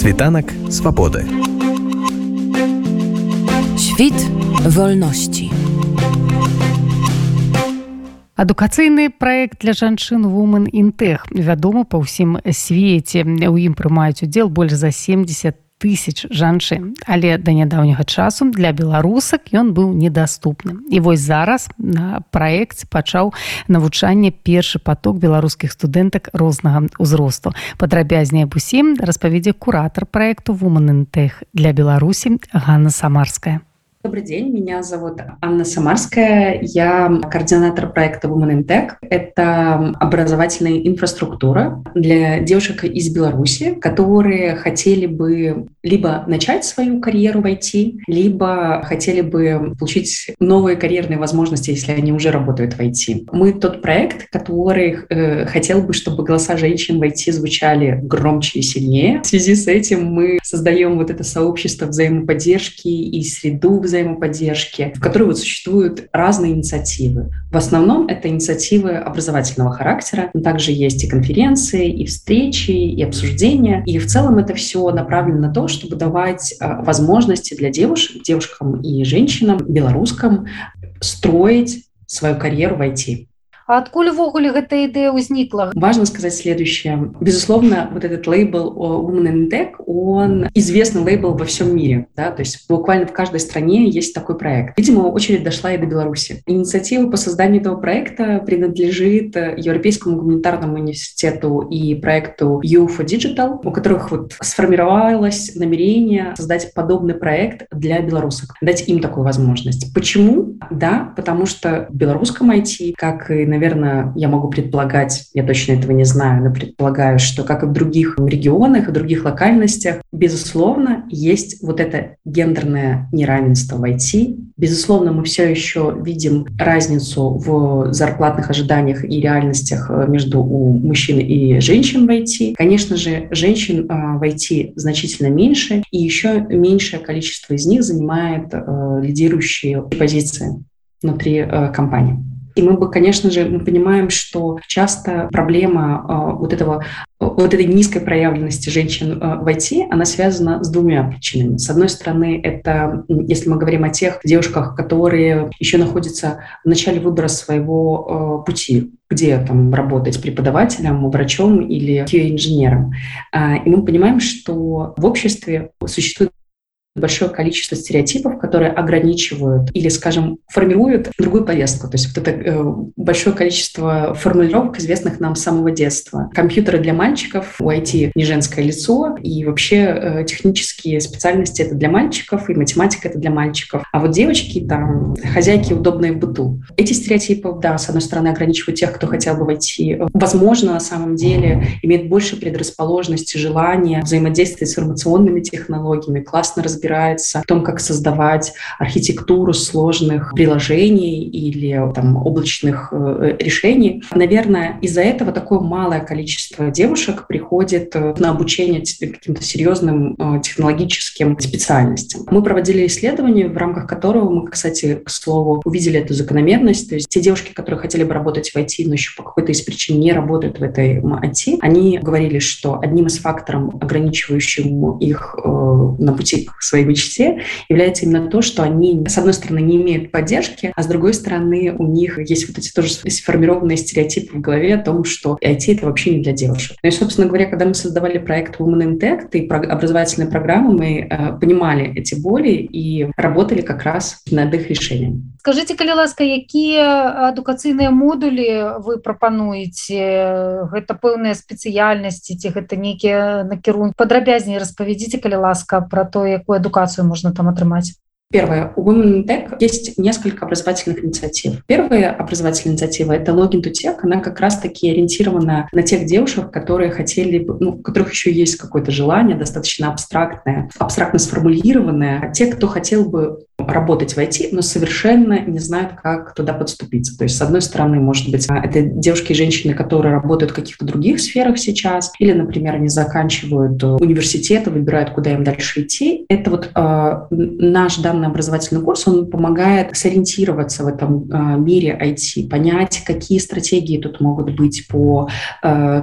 Світанак свабоды. Świt wolności. адукацыйны праект для жанчын woman інтэх вядомы па ўсім свеце у ім прымаюць удзел больш за 70 тысяч жанчын. Але да нядаўняга часу для беларусак ён быў недаступным. І вось зараз на праекце пачаў навучанне першы поток беларускіх студэнтак рознага ўзросту. Падрабязней аб усім распавядзе куратор проекту інтэх для беларусі Ганна самарская Добрый день, меня зовут Анна Самарская, я координатор проекта Women in Tech. Это образовательная инфраструктура для девушек из Беларуси, которые хотели бы либо начать свою карьеру в IT, либо хотели бы получить новые карьерные возможности, если они уже работают в IT. Мы тот проект, который э, хотел бы, чтобы голоса женщин в IT звучали громче и сильнее. В связи с этим мы создаем вот это сообщество взаимоподдержки и среду взаимоподдержки, в которой вот существуют разные инициативы. В основном это инициативы образовательного характера, но также есть и конференции, и встречи, и обсуждения. И в целом это все направлено на то, чтобы давать а, возможности для девушек, девушкам и женщинам, белорусскам строить свою карьеру в IT. А адкуль увогуле гэтая ідэя ўзнікла важно сказать следующее безусловно вот этот лейбл woman Tech, он известный лейбл во всем мире да? то есть буквально в каждой стране есть такой проект видимо очередь дошла и до Беларуси инициатива по созданию этого проекта принадлежит Европейскому гуманитарному университету и проекту You for Digital у которых вот сформировалось намерение создать подобный проект для белорусок дать им такую возможность почему да потому что в белорусском IT как и на наверное, я могу предполагать, я точно этого не знаю, но предполагаю, что, как и в других регионах и других локальностях, безусловно, есть вот это гендерное неравенство в IT. Безусловно, мы все еще видим разницу в зарплатных ожиданиях и реальностях э, между у мужчин и женщин в IT. Конечно же, женщин э, в IT значительно меньше, и еще меньшее количество из них занимает э, лидирующие позиции внутри компании. И мы бы, конечно же, мы понимаем, что часто проблема э, вот этого вот этой низкой проявленности женщин э, в IT, она связана с двумя причинами. С одной стороны, это, если мы говорим о тех девушках, которые еще находятся в начале выбора своего пути, где там работать преподавателем, врачом или инженером. Э, и мы понимаем, что в обществе существует большое количество стереотипов, которые ограничивают или, скажем, формируют другую повестку. То есть вот это э, большое количество формулировок, известных нам с самого детства. Компьютеры для мальчиков, у IT не женское лицо, и вообще э, технические специальности это для мальчиков, и математика это для мальчиков. А вот девочки там, хозяйки удобные в быту. Эти стереотипы, да, с одной стороны, ограничивают тех, кто хотел бы войти. Возможно, на самом деле, имеет больше предрасположенности, желания взаимодействовать с информационными технологиями, классно разбираться разбирается в том, как создавать архитектуру сложных приложений или там, облачных э, решений. Наверное, из-за этого такое малое количество девушек приходит э, на обучение каким-то серьезным э, технологическим специальностям. Мы проводили исследование, в рамках которого мы, кстати, к слову, увидели эту закономерность. То есть те девушки, которые хотели бы работать в IT, но еще по какой-то из причин не работают в этой IT, они говорили, что одним из факторов, ограничивающим их э, на пути к своей мечте является именно то, что они, с одной стороны, не имеют поддержки, а с другой стороны, у них есть вот эти тоже сформированные стереотипы в голове о том, что IT — это вообще не для девушек. Ну и, собственно говоря, когда мы создавали проект Women in Tech и образовательные программы, мы э, понимали эти боли и работали как раз над их решением. Скажите, калі ласка, якія адукацыйныя модулі вы прапануеце гэта пэўныя спецыяльнасці ці гэта нейкія накірункі падрабязней распавядзіце калі ласка про то якую адукацыю можна там атрымаць Первое. У Women Tech есть несколько образовательных инициатив. Первая образовательная инициатива — это Login to Tech. Она как раз-таки ориентирована на тех девушек, которые хотели бы, ну, у которых еще есть какое-то желание, достаточно абстрактное, абстрактно сформулированное. Те, кто хотел бы работать в IT, но совершенно не знают, как туда подступиться. То есть, с одной стороны, может быть, это девушки и женщины, которые работают в каких-то других сферах сейчас, или, например, они заканчивают университеты, выбирают, куда им дальше идти. Это вот э, наш данный образовательный курс, он помогает сориентироваться в этом э, мире IT, понять, какие стратегии тут могут быть по э,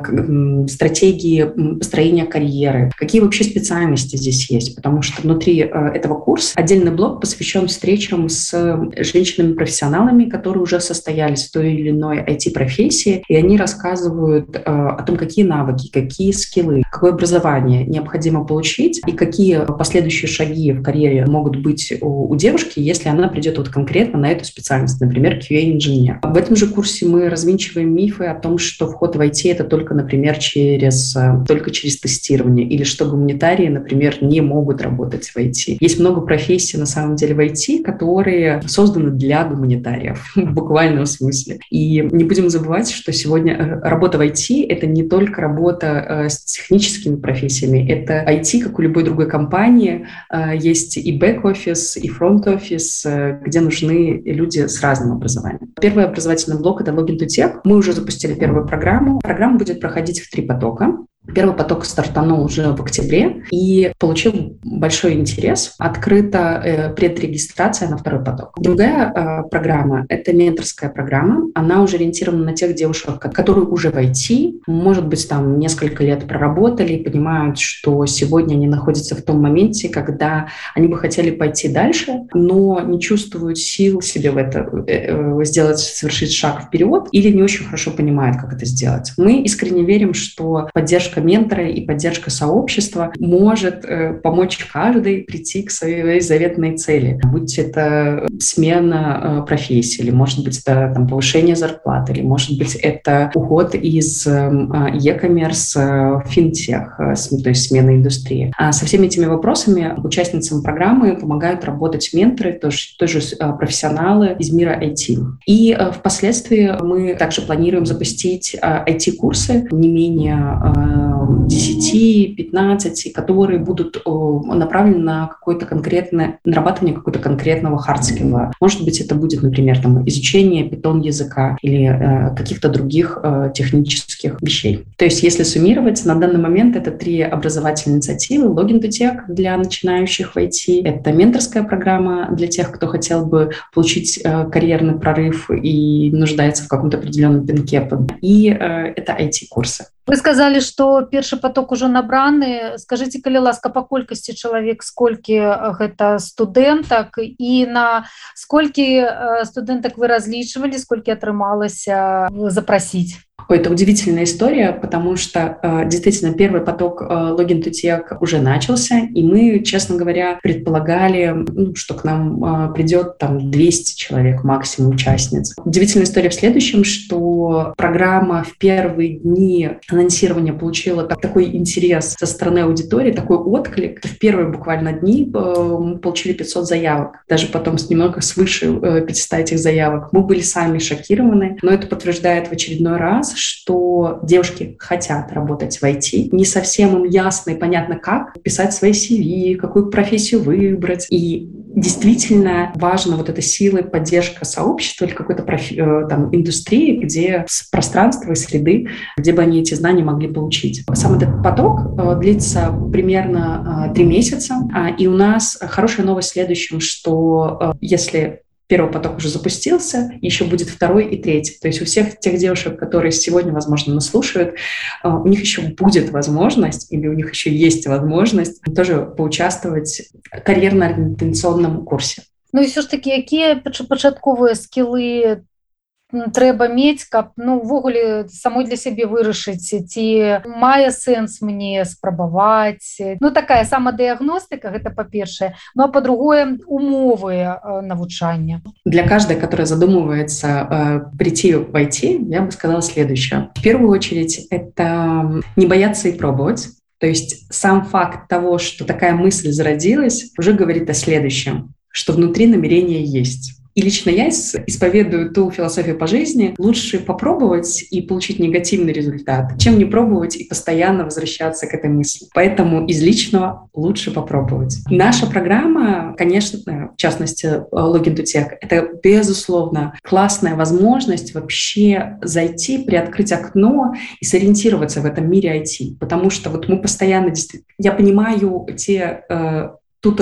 стратегии построения карьеры, какие вообще специальности здесь есть, потому что внутри э, этого курса отдельный блок посвящен встречам с женщинами-профессионалами, которые уже состоялись в той или иной IT-профессии, и они рассказывают э, о том, какие навыки, какие скиллы, какое образование необходимо получить и какие последующие шаги в карьере могут быть у, у девушки, если она придет вот конкретно на эту специальность, например, QA-инженер. В этом же курсе мы развенчиваем мифы о том, что вход в IT — это только, например, через, э, только через тестирование, или что гуманитарии, например, не могут работать в IT. Есть много профессий, на самом деле, в IT, которые созданы для гуманитариев, в буквальном смысле. И не будем забывать, что сегодня э, работа в IT — это не только работа э, с техническими профессиями, это IT, как у любой другой компании, есть и бэк-офис, и фронт-офис, где нужны люди с разным образованием. Первый образовательный блок — это Login to Tech. Мы уже запустили первую программу. Программа будет проходить в три потока. Первый поток стартанул уже в октябре и получил большой интерес. Открыта э, предрегистрация на второй поток. Другая э, программа — это менторская программа. Она уже ориентирована на тех девушек, которые уже в IT, может быть, там несколько лет проработали и понимают, что сегодня они находятся в том моменте, когда они бы хотели пойти дальше, но не чувствуют сил себе в это э, э сделать, совершить шаг вперед или не очень хорошо понимают, как это сделать. Мы искренне верим, что поддержка поддержка ментора и поддержка сообщества может э, помочь каждой прийти к своей заветной цели. Будь это смена э, профессии, или, может быть, это там, повышение зарплаты, или, может быть, это уход из эм, э, e-commerce в финтех, то есть смена индустрии. А со всеми этими вопросами участницам программы помогают работать менторы, тоже, тоже профессионалы из мира IT. И впоследствии мы также планируем запустить IT-курсы не менее 10-15, которые будут направлены на какое-то конкретное, нарабатывание какого-то конкретного hard skill а. Может быть, это будет, например, там, изучение Python языка или э, каких-то других э, технических вещей. То есть, если суммировать, на данный момент это три образовательные инициативы. Login to Tech для начинающих в IT, это менторская программа для тех, кто хотел бы получить э, карьерный прорыв и нуждается в каком-то определенном пинке. И э, это IT-курсы. Вы сказали, что першы поток ужо набраны скажите калі ласка по колькасці чалавек сколькі гэта студэнтак і на сколькі студэнтак вы разлічвалі сколькі атрымалася запрасіць Ой, это удивительная история, потому что э, действительно первый поток э, логин тутек уже начался, и мы, честно говоря, предполагали, ну, что к нам э, придет там 200 человек максимум участниц. Удивительная история в следующем, что программа в первые дни анонсирования получила так, такой интерес со стороны аудитории, такой отклик. В первые буквально дни мы получили 500 заявок, даже потом с немного свыше 500 этих заявок. Мы были сами шокированы, но это подтверждает в очередной раз, что девушки хотят работать в IT. Не совсем им ясно и понятно, как писать свои CV, какую профессию выбрать. И действительно важна вот эта сила и поддержка сообщества или какой-то профи- э, там, индустрии, где пространство и среды, где бы они эти знания могли получить. Сам этот поток э, длится примерно э, три месяца, а, и у нас хорошая новость в следующем, что если первый поток уже запустился, еще будет второй и третий. То есть у всех тех девушек, которые сегодня, возможно, нас слушают, э, у них еще будет возможность, или у них еще есть возможность тоже поучаствовать в карьерно-ориентационном курсе. Ну і все ж таки якія пачатковыя скілы трэба мець каб ну увогуле самой для сябе вырашыць ці мае сэнс мне спрабаваць. Ну такая самадыагностыка гэта па-першае. Ну а по-другое умовы навучання. Для каждой которая задумывается э, прийти войти я бы сказала следующее. В первую очередь это не бояться и пробовать. То есть сам факт того что такая мысль зародилась уже говорит о следующем что внутри намерения есть И лично я исповедую ту философию по жизни. Лучше попробовать и получить негативный результат, чем не пробовать и постоянно возвращаться к этой мысли. Поэтому из личного лучше попробовать. Наша программа, конечно, в частности, Login to Tech, это, безусловно, классная возможность вообще зайти, приоткрыть окно и сориентироваться в этом мире IT. Потому что вот мы постоянно... Я понимаю те э, ту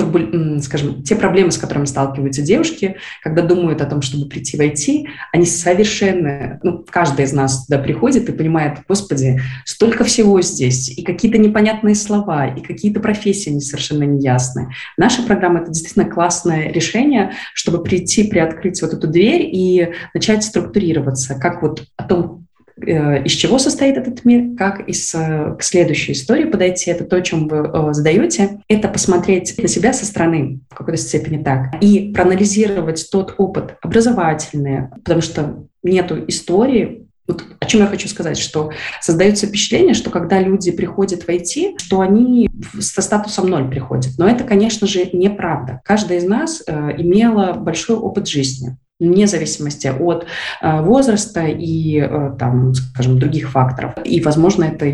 скажем, те проблемы, с которыми сталкиваются девушки, когда думают о том, чтобы прийти в IT, они совершенно, ну, каждый из нас туда приходит и понимает, господи, столько всего здесь, и какие-то непонятные слова, и какие-то профессии не совершенно неясные. Наша программа — это действительно классное решение, чтобы прийти, приоткрыть вот эту дверь и начать структурироваться, как вот о том, из чего состоит этот мир, как из, к следующей истории подойти, это то, чем вы э, задаете, это посмотреть на себя со стороны в какой-то степени так, и проанализировать тот опыт образовательный, потому что нету истории, вот о чем я хочу сказать, что создается впечатление, что когда люди приходят в IT, что они со статусом ноль приходят. Но это, конечно же, неправда. Каждая из нас э, имела большой опыт жизни вне зависимости от э, возраста и, э, там, скажем, других факторов. И, возможно, это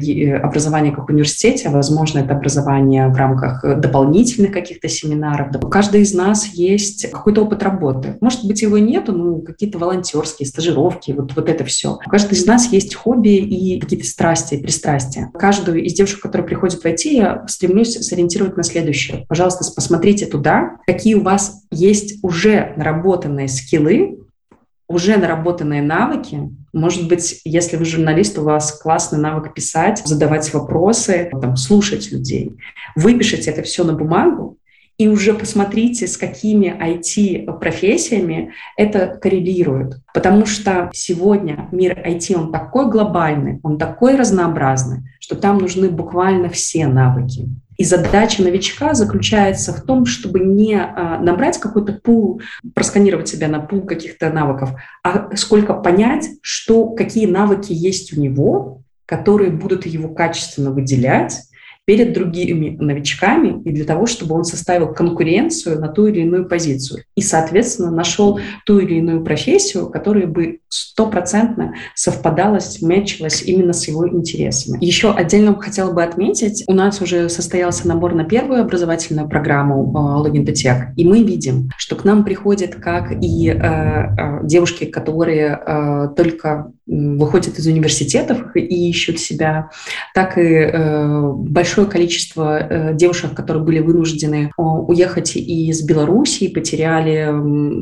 образование как в университете, возможно, это образование в рамках дополнительных каких-то семинаров. У каждого из нас есть какой-то опыт работы. Может быть, его нету, ну, какие-то волонтерские, стажировки, вот, вот это все. У каждого из нас есть хобби и какие-то страсти, пристрастия. Каждую из девушек, которые приходят в IT, я стремлюсь сориентировать на следующее. Пожалуйста, посмотрите туда, какие у вас есть уже наработанные скиллы, скиллы, уже наработанные навыки. Может быть, если вы журналист, у вас классный навык писать, задавать вопросы, там, слушать людей. Выпишите это все на бумагу, и уже посмотрите, с какими IT-профессиями это коррелирует. Потому что сегодня мир IT, он такой глобальный, он такой разнообразный, что там нужны буквально все навыки. И задача новичка заключается в том, чтобы не а, набрать какой-то пул, просканировать себя на пул каких-то навыков, а сколько понять, что, какие навыки есть у него, которые будут его качественно выделять, перед другими новичками и для того, чтобы он составил конкуренцию на ту или иную позицию и, соответственно, нашел ту или иную профессию, которая бы стопроцентно совпадалась, мэчилась именно с его интересами. Еще отдельно хотела бы отметить, у нас уже состоялся набор на первую образовательную программу to Tech, и мы видим, что к нам приходят как и э, э, девушки, которые э, только выходят из университетов и ищут себя, так и э, большое количество э, девушек, которые были вынуждены э, уехать из Беларуси, потеряли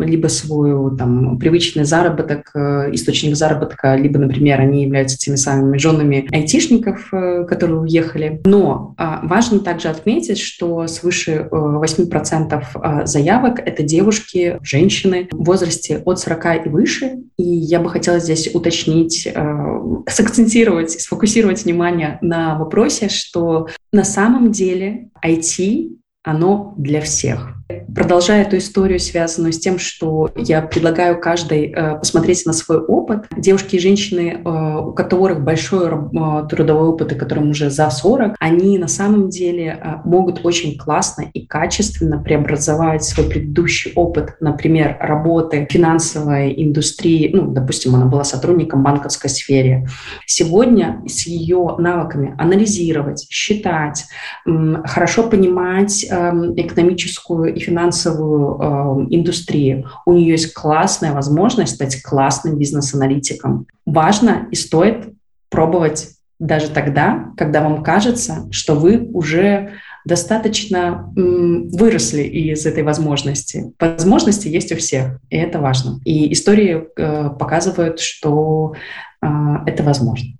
либо свой там, привычный заработок, источник заработка, либо, например, они являются теми самыми женами айтишников, которые уехали. Но э, важно также отметить, что свыше э, 8% э, заявок — это девушки, женщины в возрасте от 40 и выше. И я бы хотела здесь уточнить, уточнить, э, сакцентировать, сфокусировать внимание на вопросе, что на самом деле IT, оно для всех. Продолжая эту историю, связанную с тем, что я предлагаю каждой э, посмотреть на свой опыт, девушки и женщины, э, у которых большой э, трудовой опыт и которым уже за 40, они на самом деле могут очень классно и качественно преобразовать свой предыдущий опыт, например, работы финансовой индустрии, ну, допустим, она была сотрудником банковской сфере. Сегодня с ее навыками анализировать, считать, хорошо понимать э, экономическую и финансовую э, индустрию. У нее есть классная возможность стать классным бизнес-аналитиком. Важно и стоит пробовать даже тогда, когда вам кажется, что вы уже достаточно м, выросли из этой возможности. Возможности есть у всех, и это важно. И истории э, показывают, что э, это возможно.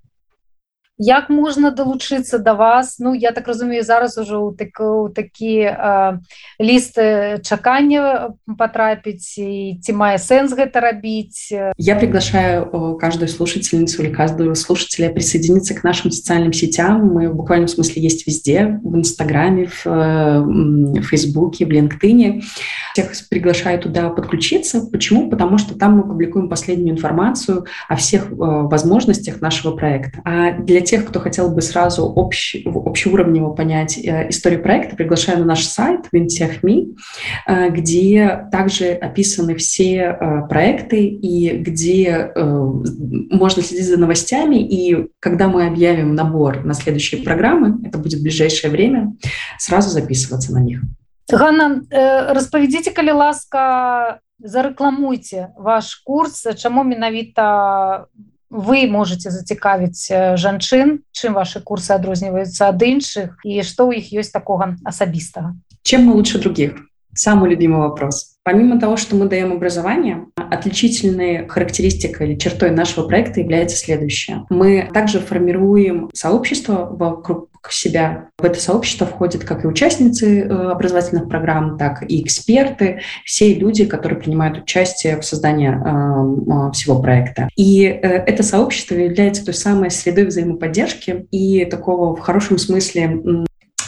як можна далучыцца до вас ну я так разумею зараз уже у так у такі лісты чакання потрапіць і ці мае сэнс гэта рабіць я приглашаю каждую слушательницу или каждого слушателя присоединиться к нашим социальным сетям мы в буквальном смысле есть везде в инстаграме в, в фейсбуке в линктыне всех приглашаю туда подключиться почему потому что там мы публикуем последнюю информацию о всех возможностях нашего проекта а для тех тех, кто хотел бы сразу общ, общеуровнево понять э, историю проекта, приглашаю на наш сайт Wintech.me, э, где также описаны все э, проекты и где можно следить за новостями. И когда мы объявим набор на следующие программы, это будет в ближайшее время, сразу записываться на них. Ганна, распавядзіце калі ласка зарэкламуйце ваш курс чаму менавіта вы можете зацікавіць жанчын чым ваши курсы адрозніваюцца ад іншых і что у іх есть такого асабістага чем мы лучше других самый любимый вопрос помимо того что мы даем образование отличительной характеристикой или чертой нашего проекта является следующее мы также формируем сообщество вокруг себя. В это сообщество входят как и участницы образовательных программ так и эксперты все люди которые принимают участие в создании всего проекта. И это сообщество является той самой средой взаимоподдержки и такого в хорошем смысле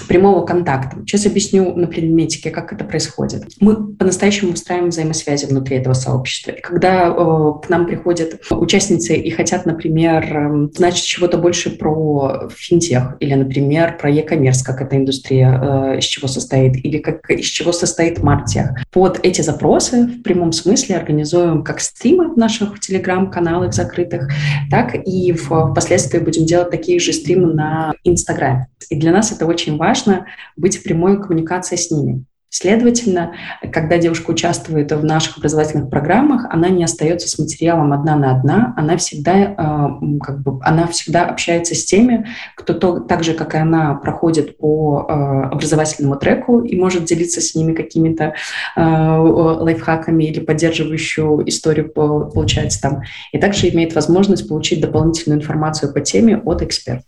прямого контакта. Сейчас объясню на предметике, как это происходит. Мы по-настоящему устраиваем взаимосвязи внутри этого сообщества. И когда э, к нам приходят участницы и хотят, например, э, знать чего-то больше про финтех или, например, про e-commerce, как эта индустрия, э, из чего состоит, или как, из чего состоит мартех, под эти запросы в прямом смысле организуем как стримы в наших телеграм-каналах закрытых, так и впоследствии будем делать такие же стримы на Инстаграме. И для нас это очень важно быть в прямой коммуникации с ними. Следовательно, когда девушка участвует в наших образовательных программах, она не остается с материалом одна на одна, она всегда, э, как бы, она всегда общается с теми, кто то, так же, как и она, проходит по э, образовательному треку и может делиться с ними какими-то э, лайфхаками или поддерживающую историю получается там. И также имеет возможность получить дополнительную информацию по теме от экспертов.